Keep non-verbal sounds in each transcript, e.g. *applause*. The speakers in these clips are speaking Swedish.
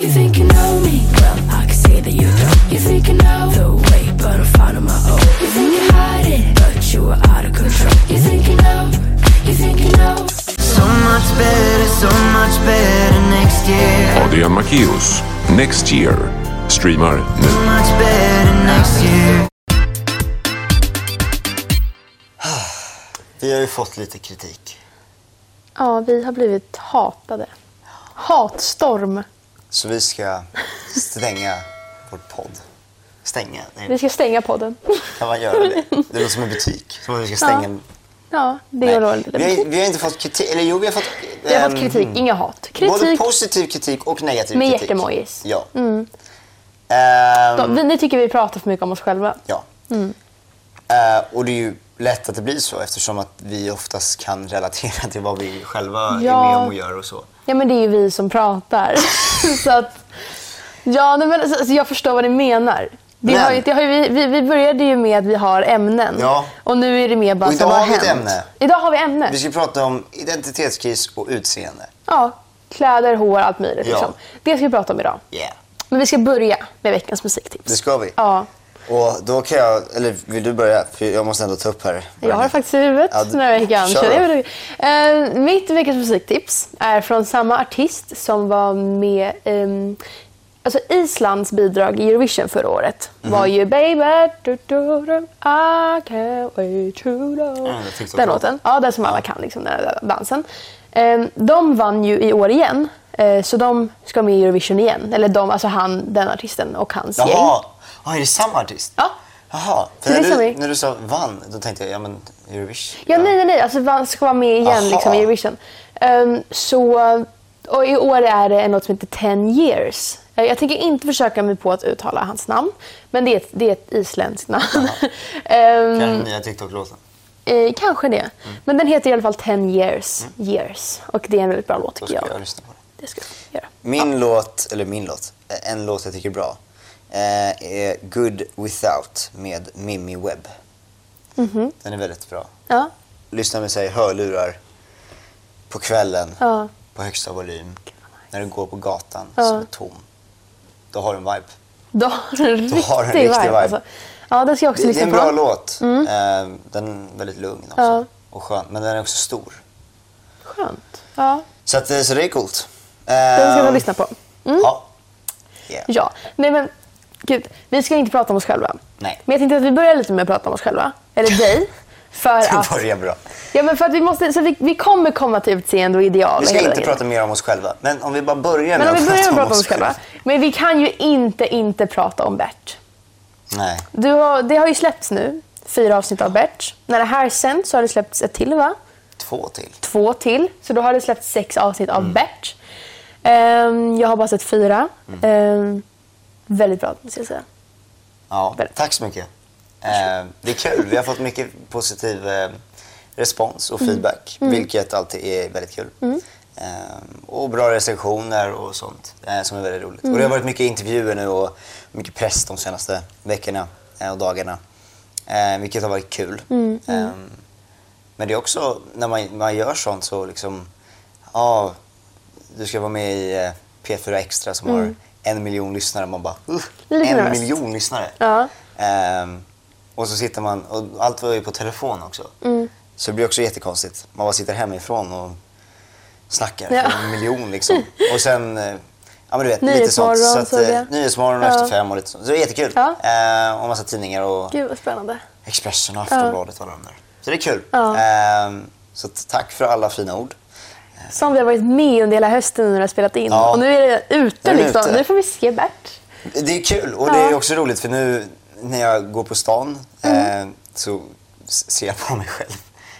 You think you know me? Well, I can see that you don't. You think you know the way, but I'm fine on my own. You think you hide it, but you are out of control. You think you know? You think you know? So much better, so much better next year. Adrian Macchios, Next Year, streamar nu. So much better next year. *sighs* Vi har ju fått lite kritik. Ja, vi har blivit hatade. Hatstorm. Så vi ska stänga vår podd. Stänga? Vi Nej, ska stänga podden. kan man göra det? Det låter som en butik. Som att vi ska stänga en... Ja, det gör lite. Vi, har, vi har inte fått kritik. Eller jo, vi har fått... Vi har fått ehm, kritik, inga hat. Både Kritik. positiv kritik och negativ Med kritik. hjärtemojis. Ja. Ehm, Då, vi, ni tycker vi pratar för mycket om oss själva. Ja. Mm. Eh, och det är ju lätt att det blir så eftersom att vi oftast kan relatera till vad vi själva Ja. är med om och gör och så. Ja, men det är ju vi som pratar. *laughs* så att, ja, men, alltså, jag förstår vad ni menar. Det har ju, det har ju, vi, vi, började ju med att vi har ämnen. Ja. Och nu är det mer bara Och idag vad har vi ett ämne. Idag har vi ämne. Vi ska prata om identitetskris och utseende. Ja, kläder, hår, allt möjligt. Ja. Liksom. Det ska vi prata om idag. Yeah. Men vi ska börja med veckans musiktips. Det ska vi. Ja. Och då kan jag, eller vill du börja? För jag måste ändå ta upp här. Jag har faktiskt i huvudet Ja, du- väl- Eh, mitt veckans musiktips är från samma artist som var med ehm, Alltså Islands bidrag i Eurovision förra året Mhm. var ju Baby du, du, du, I can't wait det tyckte jag den låten. Ja, den som alla kan, liksom, den här dansen. Ehm, de vann ju i år igen, eh, så de ska med i Eurovision igen. Eller de, alltså han, den artisten och hans gäng. Ah, är det samma artist? Ja. Jaha, för när, du, när du sa vann, då tänkte jag, ja men Eurovision. Ja, nej, nej, nej. Alltså, man ska vara med igen Aha. liksom, i Eurovision. Ehm, så, och I år är det låt som heter 10 years. Eh, Jag tänker inte försöka mig på att uttala hans namn, men det är ett, det är ett isländskt namn. *laughs* Ehm, Kanske den nya TikTok-låten. eh, kanske det. Mm. Men den heter i alla fall 10 years. years. Och det är en väldigt bra låt Då tycker ska jag. jag lyssna på den. Det ska jag göra. Min låt, eller min låt, en låt jag tycker är bra, är Good Without med Mimmi Webb. Mhm. Den är väldigt bra. Ja. Lyssna med sig hörlurar på kvällen Ja. på högsta volym. När du går på gatan Ja. som är tom. Då har du en vibe. Då har du en riktig har en riktig vibe. Alltså. Ja, den ska jag också Det, det är lyssna en på. bra låt. Mm. Eh, den är väldigt lugn också. Ja. Och skön. Men den är också stor. Skönt. Ja, Så, att, eh, så det är coolt. den ska Eh, jag lyssna på. Mm. Ja. Yeah. Ja, nej men gud, vi ska inte prata om oss själva. Nej. Men jag tänkte att vi börjar lite med att prata om oss själva. Eller *laughs* dig. För Det att, börjar bra. ja, men för att vi, måste, så vi, vi kommer komma till utseende och ideal. Vi ska inte grejen. prata mer om oss själva. Men om vi bara börjar med Men om vi börjar med att prata om oss oss själva. Men vi kan ju inte inte prata om Bert. Nej. Du har, det har ju släppts nu, fyra avsnitt av Bert. När det här sänds så har det släppts ett till va? Två till. Två till. Så då har det släppts sex avsnitt Mm. av Bert. Ehm, jag har bara sett fyra. Ehm, väldigt bra, måste jag säga. Ja, Väldigt. tack så mycket. Eh, det är kul. Vi har fått mycket positiv eh, respons och Mm. feedback, vilket alltid är väldigt kul. Eh, och bra recensioner och sånt, eh, som är väldigt roligt. Och det Mm. har varit mycket intervjuer nu och mycket press de senaste veckorna eh, och dagarna, eh, vilket har varit kul. Mm, Eh, men det är också, när man, man gör sånt så liksom, ja, du ska vara med i eh, P4 Extra som har en miljon lyssnare. Man bara, uh, en miljon lyssnare. Ja. Ehm, och så sitter man, och allt var ju på telefon också. Mm. Så det blir också jättekonstigt. Man bara sitter hemifrån och snackar Ja. för en miljon liksom. *laughs* Och sen, eh, ja men du vet, lite sånt. Så att, såg eh. Nyhetsmorgon Ja. efter fem och lite sånt. Så det är jättekul. Ja. Ehm, och massa tidningar och Gud vad spännande. Expressen och Aftonbladet och alla de där. Så det är kul. Ja. Ehm, så tack för alla fina ord. Som vi har varit med under hela hösten när du har spelat in. Ja. Och nu är det ute är det liksom. ute. Nu får vi se Bert. Det är kul och det Ja. är också roligt för nu när jag går på stan Mm. eh, så ser jag på mig själv.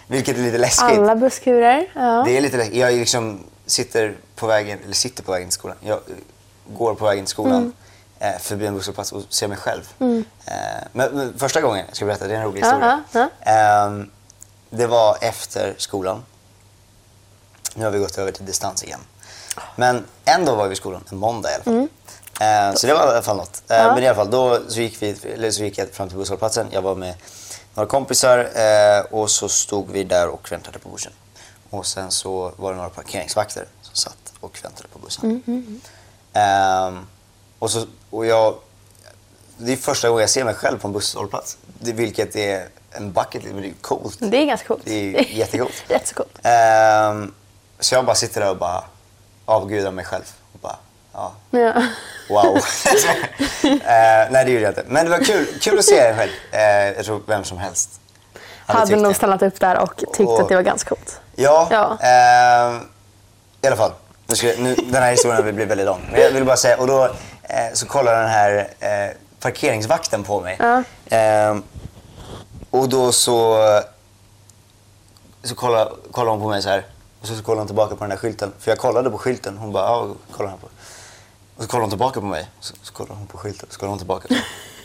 Vilket är lite läskigt. Alla busskurer. Ja. Det är lite läskigt. Jag liksom sitter på vägen, eller sitter på vägen till skolan. Jag eh, går på vägen till skolan Mm. eh, förbi en busshållplats och ser mig själv. Eh, men, men första gången, jag ska berätta, det är en rolig historia. ja, Ehm, det var efter skolan. Nu har vi gått över till distans igen. Men en dag var vi i skolan, en måndag i alla fall. Eh, så det var i alla fall något. Eh, Mm. Ja. Men i alla fall, då så gick, vi, eller så gick jag fram till busshållplatsen. Jag var med några kompisar eh, och så stod vi där och väntade på bussen. Och sen så var det några parkeringsvakter som satt och väntade på bussen. Mm, Ehm, och, så, och jag, det är första gången jag ser mig själv på en busshållplats. Det, vilket är en bucket men det är coolt. Det är ganska coolt. Det är *laughs* jättecoolt. Rätt så coolt. Så jag bara sitter där och bara avgudar mig själv. Och bara, ja, Ja. wow. *laughs* Ehm, nej, det gjorde jag inte. Men det var kul, kul att se er själv. Ehm, jag tror vem som helst Hade tyckt nog stannat upp där och tyckt Och- att det var ganska coolt. Ja, Ja. ehm, i alla fall. Nu ska, nu, den här historien blir väldigt lång. Men jag vill bara säga, och då eh, så kollar den här eh, parkeringsvakten på mig. Ja. Ehm, och då så, så kollar, kollar hon på mig så här. Och så, så kollar hon tillbaka på den där skylten. För jag kollade på skylten. Hon bara, ja, kollar här på. Och så kollar hon tillbaka på mig. Så, så kollar hon på skylten. Så kollar hon tillbaka.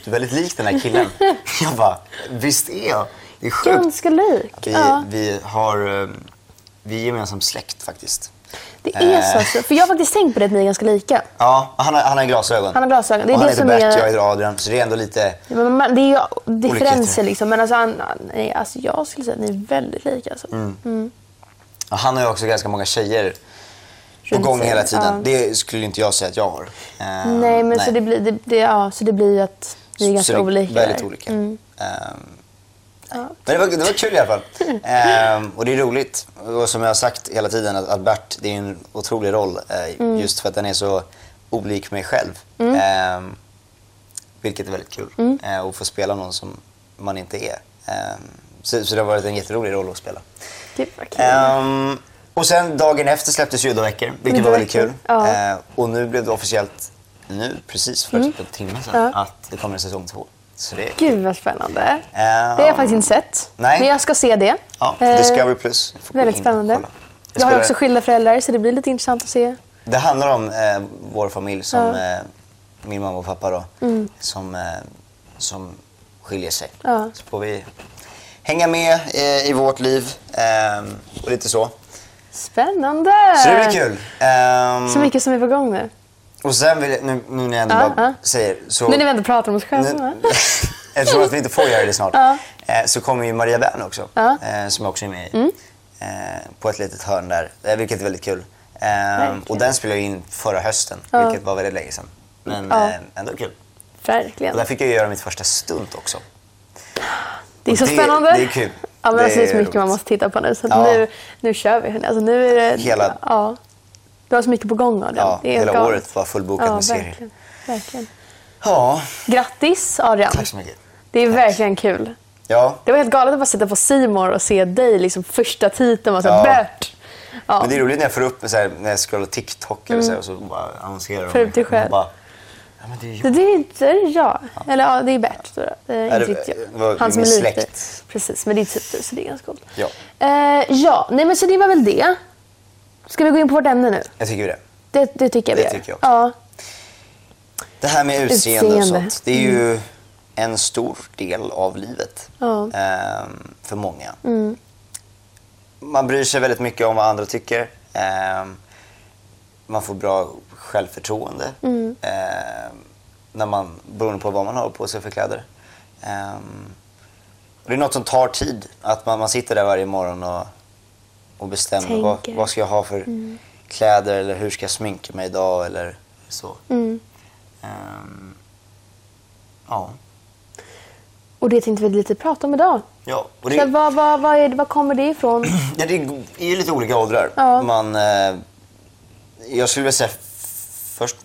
Du är väldigt lik den här killen. *laughs* Jag bara, visst är jag? Det är sjukt. Ganska lik. Vi, Ja. vi har... eh, Vi är gemensam släkt faktiskt. Det är Eh. så. alltså. För jag har faktiskt tänkt på det att ni är ganska lika. Ja, han har, han har glasögon. Han har glasögon. Det är och han det heter som Bert, är- jag heter Adrian. Så det är ändå lite... Men man, det är ju differenser liksom. Men alltså, han, nej, alltså jag skulle säga att ni är väldigt lika. Alltså. Ja, Han har ju också ganska många tjejer på gång hela tiden. ja. Det skulle inte jag säga att jag har. Eh, Nej, men Så, det blir, det, det, ja, så det blir ju att ni är ganska Så det olika. Väldigt där. olika. Mm. Ehm, Men det var, det var kul i alla fall. Ehm, och det är roligt. Och som jag har sagt hela tiden att, att Bert, det är en otrolig roll. eh, Mm. Just för att den är så olik mig själv. Ehm, vilket är väldigt kul. Mm. Eh, och få spela någon som man inte är. Så, så det har varit en jätterolig roll att spela. Gud vad kul. Ehm, och sen dagen efter släpptes Judoveckor, vilket var väldigt kul. Ja. Ehm, och nu blev det officiellt, nu precis för typ en timme sedan, Mm. Ja. att det kommer en säsong två. Så det är Gud vad spännande. Ehm, Det har jag faktiskt inte sett. Nej. Men jag ska se det. Ja, Eh, Discovery Plus. Jag Väldigt spännande. kolla. Jag har ju också skilda föräldrar så det blir lite intressant att se. Det handlar om eh, vår familj, som, Ja. Mm. eh, min mamma och pappa då, som, eh, som skiljer sig. Ja. Så får vi hänga med eh, i vårt liv eh, och lite så. Spännande! Så det blir kul. Ehm, Så mycket som är på gång nu. Och sen vill jag, nu, nu när jag ändå Ja, bara ja. säger så... Nu när vi ändå pratar om oss själva. eftersom *laughs* att vi inte får göra det snart, Ja. eh, så kommer ju Maria Bern också. Mm. Eh, som jag också är med i. Eh, på ett litet hörn där, eh, vilket är väldigt kul. Eh, Verkligen. och den spelade jag in förra hösten, vilket var väldigt länge sedan. Men eh, ändå kul. Verkligen. Och där fick jag göra mitt första stunt också. Det är så det- spännande. det är kul. Ja, men Det alltså, det är så mycket man måste titta på nu. Så Ja. nu, nu kör vi. Alltså, nu är det, Hela- ja, du har så mycket på gång Adrian. Ja, det är hela galet. året var fullbokat ja, med serier. verkligen. verkligen. Ja, Grattis Adrian. tack så mycket. Det är Tack. verkligen kul. Ja, Det var helt galet att bara sitta på Simor och se dig liksom första titeln var så Ja. ja. Bert. Ja. men det är roligt när jag får upp, så här, när jag scrollar TikTok eller så, här, och så bara annonserar de. Upp dig själv. Bara, ja, men det är jag. Det, är inte det är jag. Eller ja, det är Bert. Står det. Är Ja, det- inte riktigt jag. Han som är lite. släkt. Precis, men det är typ du så det är ganska coolt. Ja. Eh, ja, nej men så det var väl det. Ska vi gå in på vårt ämne nu? Jag tycker det. Det, det tycker jag vi Det gör. tycker jag också. Ja. Det här med utseende, och Utseende. sånt, det är ju en stor del av livet Ja. Mm. ehm, för många. Man bryr sig väldigt mycket om vad andra tycker. Ehm, man får bra självförtroende Mm. ehm, när man, beroende på vad man har på sig för kläder. Och det är något som tar tid. Att man, man sitter där varje morgon och, och bestämmer vad, vad ska jag ha för kläder eller hur ska jag sminka mig idag eller så. Mm. Ehm, ja. Och det tänkte vi lite prata om idag. ja. Och Så det, vad, vad, vad, är vad kommer det ifrån? *clears throat* ja, det är ju lite olika åldrar. Ja. Man, eh, jag skulle vilja säga först,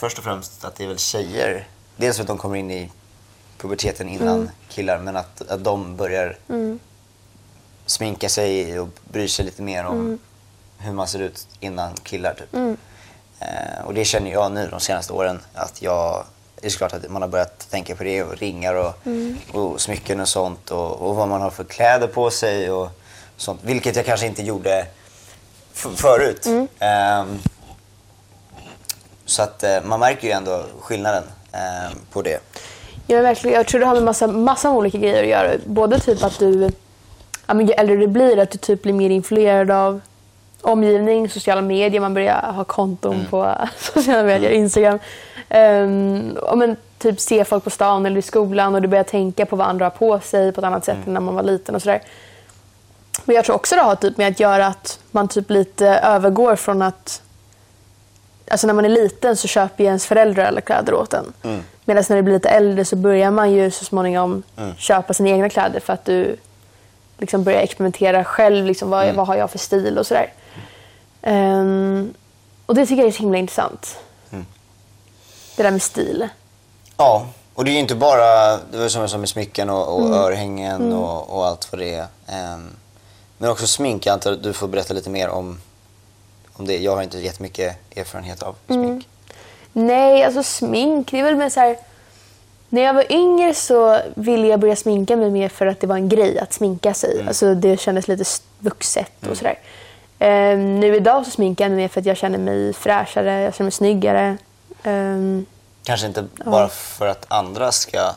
först och främst att det är väl tjejer. Dels för att de kommer in i puberteten innan Mm. killar, men att, att de börjar sminka sig och bryr sig lite mer om Mm. hur man ser ut innan killar. Typ. Eh, och det känner jag nu de senaste åren att jag det är klart att man har börjat tänka på det och ringar och, och smycken och sånt och, och vad man har för kläder på sig och sånt. Vilket jag kanske inte gjorde förut. Ehm, så att eh, man märker ju ändå skillnaden ehm, på det. Ja, verkligen. Jag tror det har med massa, massa olika grejer att göra. Både typ att du, ja, men ju äldre du blir, att du typ blir mer influerad av omgivning, sociala medier. Man börjar ha konton på *laughs* sociala medier, Instagram. Um, och men, typ se folk på stan eller i skolan och du börjar tänka på vad andra har på sig på ett annat sätt än när man var liten och sådär. Men jag tror också det har typ med att göra att man typ lite övergår från att alltså när man är liten så köper ju ens föräldrar alla kläder åt en. Mm. Medan när du blir lite äldre så börjar man ju så småningom köpa sina egna kläder för att du liksom börjar experimentera själv. Liksom, vad, Mm. vad har jag för stil och sådär. Ehm, och det tycker jag är så himla intressant. Mm. Det där med stil. Ja, och det är ju inte bara det var som jag sa med smycken och, Mm. och örhängen och, och allt vad det är. Ehm, men också smink. Jag antar att du får berätta lite mer om, om det. Jag har inte jättemycket erfarenhet av Mm. smink. Nej, alltså smink, det är väl mer så här... När jag var yngre så ville jag börja sminka mig mer för att det var en grej att sminka sig. Mm. Alltså det kändes lite vuxet och sådär. Ehm, nu idag så sminkar jag mig mer för att jag känner mig fräschare, jag känner mig snyggare. Ehm, Kanske inte bara för att andra ska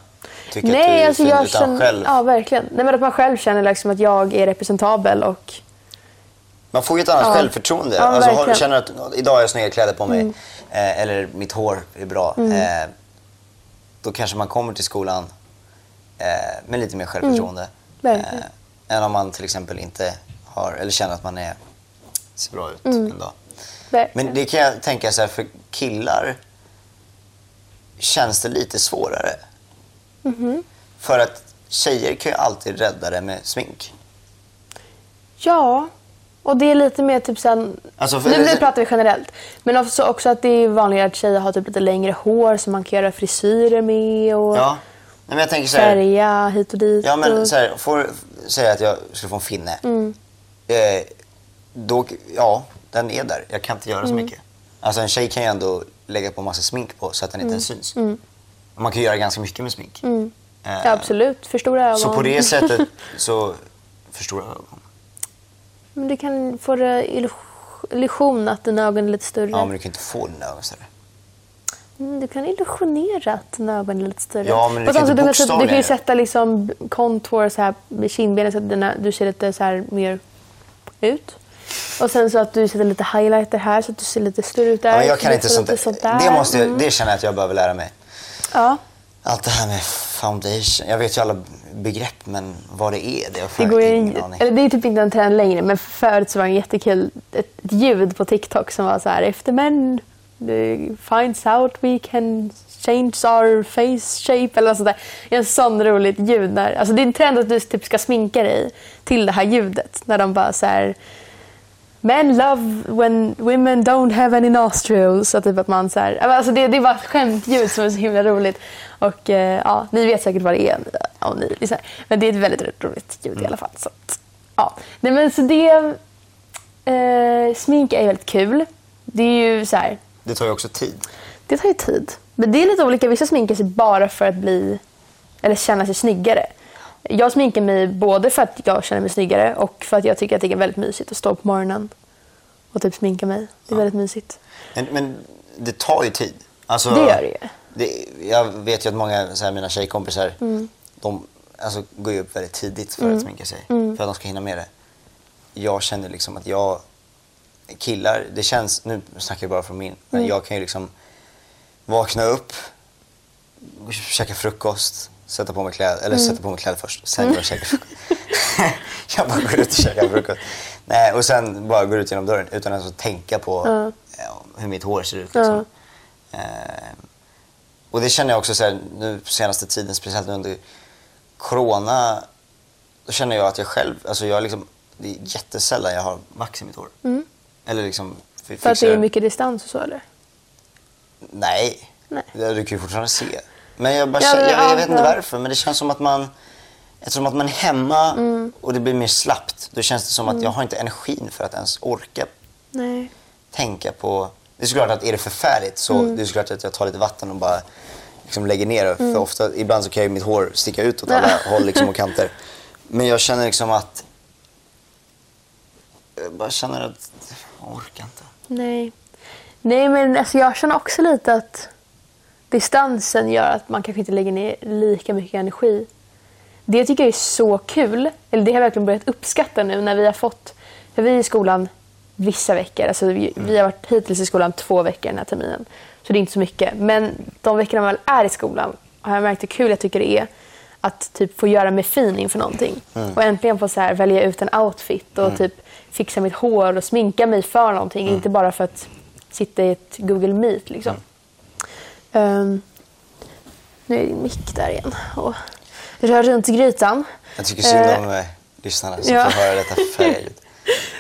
tycka nej, att du är alltså fin, utan känner... själv. Ja, verkligen. Nej, men att man själv känner liksom att jag är representabel och... Man får ju ett annat Ja. självförtroende. Ja, alltså, har, känner att idag har jag snygga kläder på mig eh, eller mitt hår är bra. Eh, då kanske man kommer till skolan eh, med lite mer självförtroende. Verkligen. Eh, än om man till exempel inte har, eller känner att man är, ser bra ut en dag. Verkligen. Men det kan jag tänka så här, för killar känns det lite svårare. För att tjejer kan ju alltid rädda det med smink. Ja, och det är lite mer typ sen... Alltså, för- nu, nu pratar vi generellt. Men också, också att det är vanligare att tjejer har typ lite längre hår som man kan göra frisyrer med och Ja. Men jag tänker så här, färga hit och dit. Ja, men och... så här, får säga att jag skulle få en finne. Mm. Eh, då, ja, den är där. Jag kan inte göra så Mm. mycket. Alltså en tjej kan ju ändå lägga på massa smink på så att den inte Mm. syns. Och Man kan göra ganska mycket med smink. Eh, Ja, absolut. Förstora ögon. Så på det sättet *laughs* så förstora ögon. Men du kan få det illus- illusion att dina ögon är lite större. Ja, men du kan inte få dina ögon större. Mm, Du kan illusionera att dina ögon är lite större. Ja, men du kan inte du, kan, du kan ju sätta liksom contour så här med kindbenen så att dina, du ser lite så här mer ut. Och sen så att du sätter lite highlighter här så att du ser lite större ut där. Ja, men jag kan du inte sånt, sånt där. Det, måste jag, Mm. det känner jag att jag behöver lära mig. Ja, Allt det här med foundation. Jag vet ju alla begrepp, men vad det är, det har jag det, går ingen aning. eller det är typ inte en trend längre men förut så var det en jättekul ett, ett ljud på TikTok som var så här efter men finds out we can change our face shape eller något sånt där. En sån roligt ljud. Där. Alltså det är en trend att du typ ska sminka dig till det här ljudet. När de bara så här Men love when women don't have any nostrils. Så typ att man så här, alltså det, det var ett skämtljud som är så himla roligt. Och eh, ja, ni vet säkert vad det är. Ja, ni, är här. Men det är ett väldigt roligt ljud i alla fall. Så att, ja. Nej, men så det, eh, smink är väldigt kul. Det är ju så här, Det tar ju också tid. det tar ju tid. Men det är lite olika. Vissa sminkar sig bara för att bli eller känna sig snyggare. Jag sminkar mig både för att jag känner mig snyggare och för att jag tycker att det är väldigt mysigt att stå på morgonen och typ sminka mig. Det är väldigt mysigt. Men, men det tar ju tid. Alltså, Det gör det ju. det- jag vet ju att många så här, mina tjejkompisar Mm. de alltså, går ju upp väldigt tidigt för att sminka sig. Mm. För att de ska hinna med det. Jag känner liksom att jag... Killar, det känns... Nu snackar jag bara från min. Men Mm. jag kan ju liksom vakna upp, käka frukost, sätta på mig kläder. Eller Mm. sätta på mig kläder först, sen gå och käka frukost. jag bara går ut och käkar frukost. Nej, och sen bara går ut genom dörren utan ens att tänka på ja, hur mitt hår ser ut. Liksom. Eh, och det känner jag också så här, nu senaste tiden, speciellt nu under corona, då känner jag att jag själv, alltså jag liksom, det är jättesällan jag har vax i mitt hår. Eller liksom Mm. För att det är mycket distans och så eller? Nej. Nej. Ja, Du kan ju fortfarande se. Men jag, bara jag, jag ja, vet inte varför, men det känns som att man Eftersom att man är hemma Mm. och det blir mer slappt, då känns det som att jag har inte energin för att ens orka Nej. tänka på... Det är såklart att är det förfärligt så Mm. det är såklart att jag tar lite vatten och bara liksom lägger ner det. För ofta, ibland så kan ju mitt hår sticka ut åt alla håll *laughs* liksom och kanter. Men jag känner liksom att... Jag bara känner att jag orkar inte. Nej. Nej, men alltså jag känner också lite att distansen gör att man kanske inte lägger ner lika mycket energi. Det tycker jag är så kul. Eller det har jag verkligen börjat uppskatta nu när vi har fått... För vi är i skolan vissa veckor. Alltså vi, vi har varit hittills i skolan två veckor den här terminen. Så det är inte så mycket. Men de veckorna man väl är i skolan har jag märkt hur kul jag tycker det är att typ få göra mig fin inför någonting. Och äntligen få så här välja ut en outfit och typ fixa mitt hår och sminka mig för någonting. Inte bara för att sitta i ett Google Meet. Liksom. Ehm, nu är din mick där igen. Och rör runt i grytan. Jag tycker synd om eh, lyssnarna som ja. får höra detta *laughs* färdiga ljud.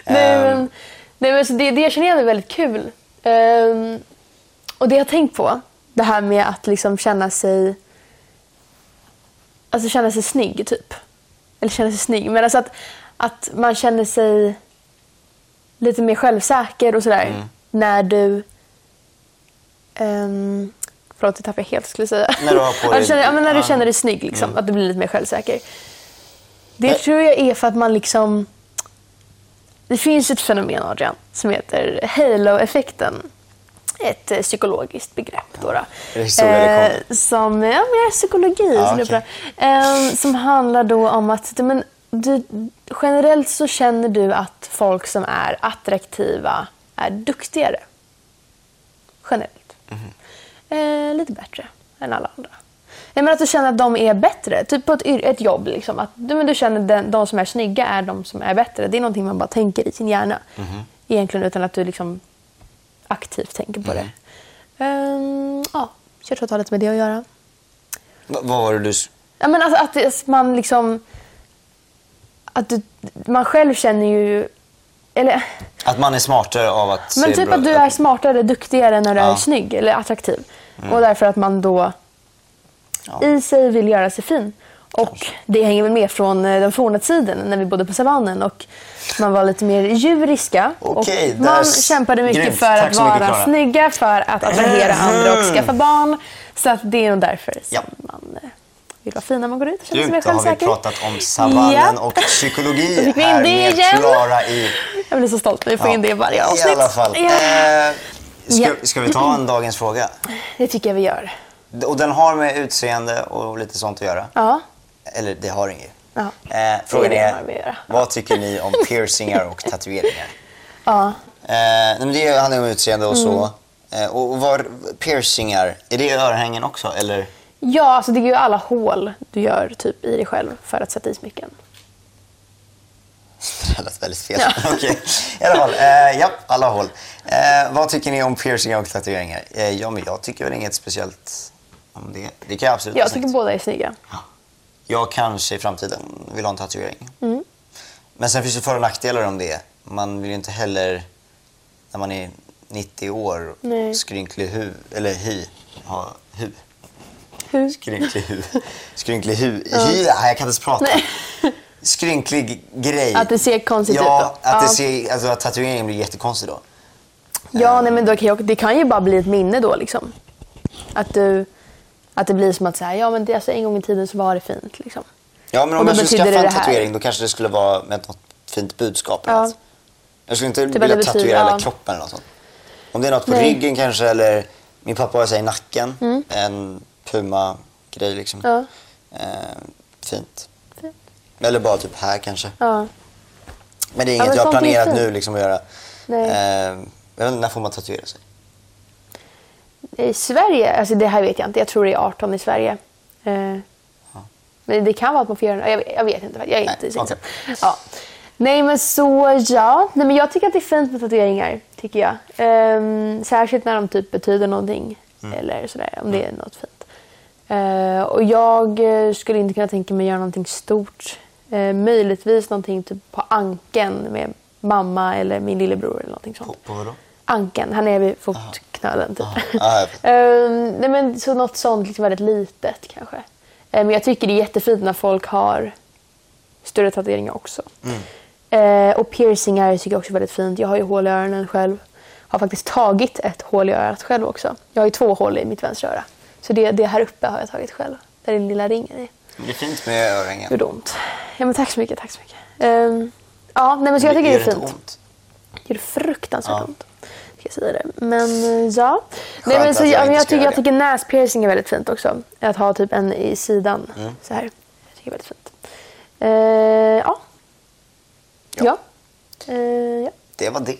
Nej, Ehm, men, nej, men så det, det känner jag är väldigt kul. Ehm, och det jag har tänkt på, det här med att liksom känna sig Alltså känna sig snygg, typ. Eller känna sig snygg, men alltså att, att man känner sig lite mer självsäker och sådär. Mm. När du... Um, förlåt, det tappade jag helt, skulle jag säga. När du har på *laughs* Ja, dig- känner, ja, men när du ja. känner dig snygg, liksom, att du blir lite mer självsäker. Det Men- tror jag är för att man liksom... Det finns ett fenomen, Adrian, som heter halo-effekten. Ett eh, psykologiskt begrepp. Då, då. det kommer? som, ja, mer psykologi. Ja, som, bra. Eh, som handlar då om att ja, men, du, generellt så känner du att folk som är attraktiva är duktigare. Generellt. Mhm. Eh, lite bättre än alla andra. Jag menar att du känner att de är bättre. Typ på ett, ett jobb. Liksom. Att du, men du känner att de som är snygga är de som är bättre. Det är någonting man bara tänker i sin hjärna. Mhm. Egentligen utan att du liksom aktivt tänker på det. Ehm, ja, så jag tror att det har lite med det att göra. vad vad var det du... Ja, men alltså att det- man liksom... Att du, man själv känner ju... Eller, Att man är smartare av att men se typ bra att du är smartare, duktigare när du Ja. Mm. är snygg eller attraktiv. Och därför att man då Ja. i sig vill göra sig fin. Och det hänger väl med från eh, den forna tiden när vi bodde på savannen och man var lite mer djuriska. Okej, och man kämpade mycket grymt. för Tack att mycket, vara Klara. snygga, för att attrahera andra och skaffa barn. Så att det är nog därför som Ja. man eh, vill vara fin när man går ut och känner sig mer Grymt, då har vi självsäker. pratat om savannen Ja. och psykologi *laughs* här med igen. Klara i... Jag blir så stolt när vi får in det i varje avsnitt. I alla fall. Ja. Eh, ska, Ja. ska vi ta en dagens fråga? Det tycker jag vi gör. Och den har med utseende och lite sånt att göra. Ja. Eller det har inget. Ja. Eh, frågan Det är det är, vad tycker ni om piercingar och *laughs* tatueringar? Ja. Eh, men det handlar om utseende och så. Mm. Eh, och var, piercingar, är det örhängen också? Eller? Ja, alltså det är ju alla hål du gör typ i dig själv för att sätta i smycken. *laughs* Det lät väldigt fel. *laughs* Okej. I alla fall, eh, ja, alla håll. Eh, vad tycker ni om piercingar och tatueringar? Eh, ja, men jag tycker väl inget speciellt om det. Det kan jag absolut Jag tycker snyggt. båda är snygga. Jag kanske i framtiden vill ha en tatuering. Mm. Men sen finns det för och nackdelar om det. Man vill ju inte heller, när man är 90 år, Nej. skrynklig hu, eller hy, ha hu. Hur? Skrynklig hu. *laughs* Skrynklig hu. Hy, nej, jag kan inte ens prata. Skrynklig grej. Att det ser konstigt ja, ut då. Att, Ja. det ser, alltså, att tatueringen blir jättekonstig då. Ja, nej, men då kan jag, det kan ju bara bli ett minne då liksom. Att, du, att det blir som att säga, ja men det, alltså, en gång i tiden så var det fint liksom. Ja, men om jag skulle skaffa en tatuering då kanske det skulle vara med något fint budskap. Ja. något. Jag skulle inte Typ vilja betyder- tatuera hela ja. kroppen eller något sånt. Om det är något på Nej. ryggen kanske eller min pappa har här i nacken. En Puma-grej liksom. Ja. Eh, fint. Fint. Eller bara typ här kanske. Ja. Men det är Ja, inget men jag har planerat nu liksom att göra. Nej. Eh, jag vet inte, när får man tatuera sig? I Sverige, alltså det här vet jag inte, jag tror det är 18 i Sverige. Eh, Men det kan vara att man får göra. Jag, jag vet inte, jag är Nej, inte okej. Ja. Nej men så ja, Nej, men jag tycker att det är fint med tatueringar. Tycker jag. Ehm, särskilt när de typ betyder någonting. Mm. Eller sådär, om det är något fint. Eh, och jag eh, skulle inte kunna tänka mig att göra någonting stort. Eh, möjligtvis någonting typ på anken med mamma eller min lillebror eller någonting På, sånt. på vadå? Anken, han är vid fotknölen typ. Jag vet. *laughs* Ehm, nej men så något sånt liksom väldigt litet kanske. Eh, Men jag tycker det är jättefint när folk har större tatueringar också. Eh, och piercingar tycker jag också är väldigt fint. Jag har ju hål i öronen själv. Har faktiskt tagit ett hål i örat själv också. Jag har ju två hål i mitt vänstra öra. Så det, det här uppe har jag tagit själv. Där den lilla ringen är. Det är fint med örhängen. Gjorde ont. Ja men tack så mycket, tack så mycket. Ehm, ja, nej men så jag tycker det är Gör fint. ont? Det gör fruktansvärt Ja. ont. Ska jag säga det. Men eh, ja. Nej, Skönt men så, jag jag, ska tycker, jag det. tycker näspiercing är väldigt fint också. Att ha typ en i sidan. Mm. Så här. Jag tycker det är väldigt fint. Eh, ja. Ja. Ja. Eh, ja. Det var det.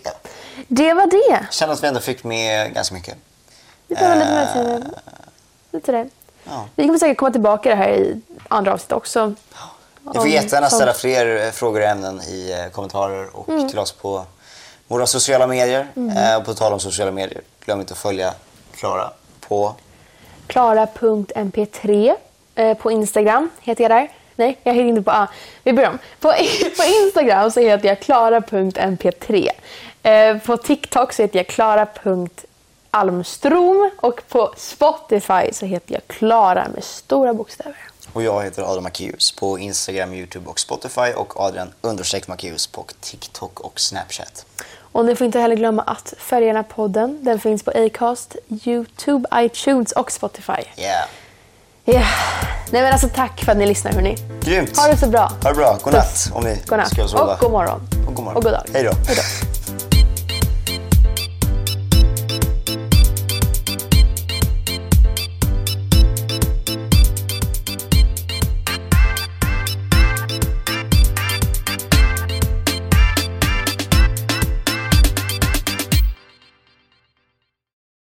Det var det. Känner att vi ändå fick med ganska mycket. Det var lite, mer, lite det. Ja. Vi kommer säkert komma tillbaka det här i andra avsnitt också. Ni får jättegärna ställa fler eh, frågor och ämnen i eh, kommentarer och Mm. till oss på, våra sociala medier. Mm. Eh, på tal om sociala medier, glöm inte att följa Klara på... Klara.mp3 eh, på Instagram heter jag där. Nej, jag heter inte på... Ah, vi börjar om. På, *laughs* på Instagram så heter jag klara.mp3. Eh, på TikTok så heter jag klara.almstrom och på Spotify så heter jag Klara med stora bokstäver. Och jag heter Adrian Macéus på Instagram, Youtube och Spotify och Adrian understreck Macéus på TikTok och Snapchat. Och ni får inte heller glömma att följa den här podden. Den finns på Acast, Youtube, iTunes och Spotify. Yeah. Ja. Nej men alltså tack för att ni lyssnar hörni. Grymt. Ha det så bra. Ha det bra. God natt Puss. om ni God natt. ska sova. Och god morgon. Och god morgon. Och god dag. Hej då.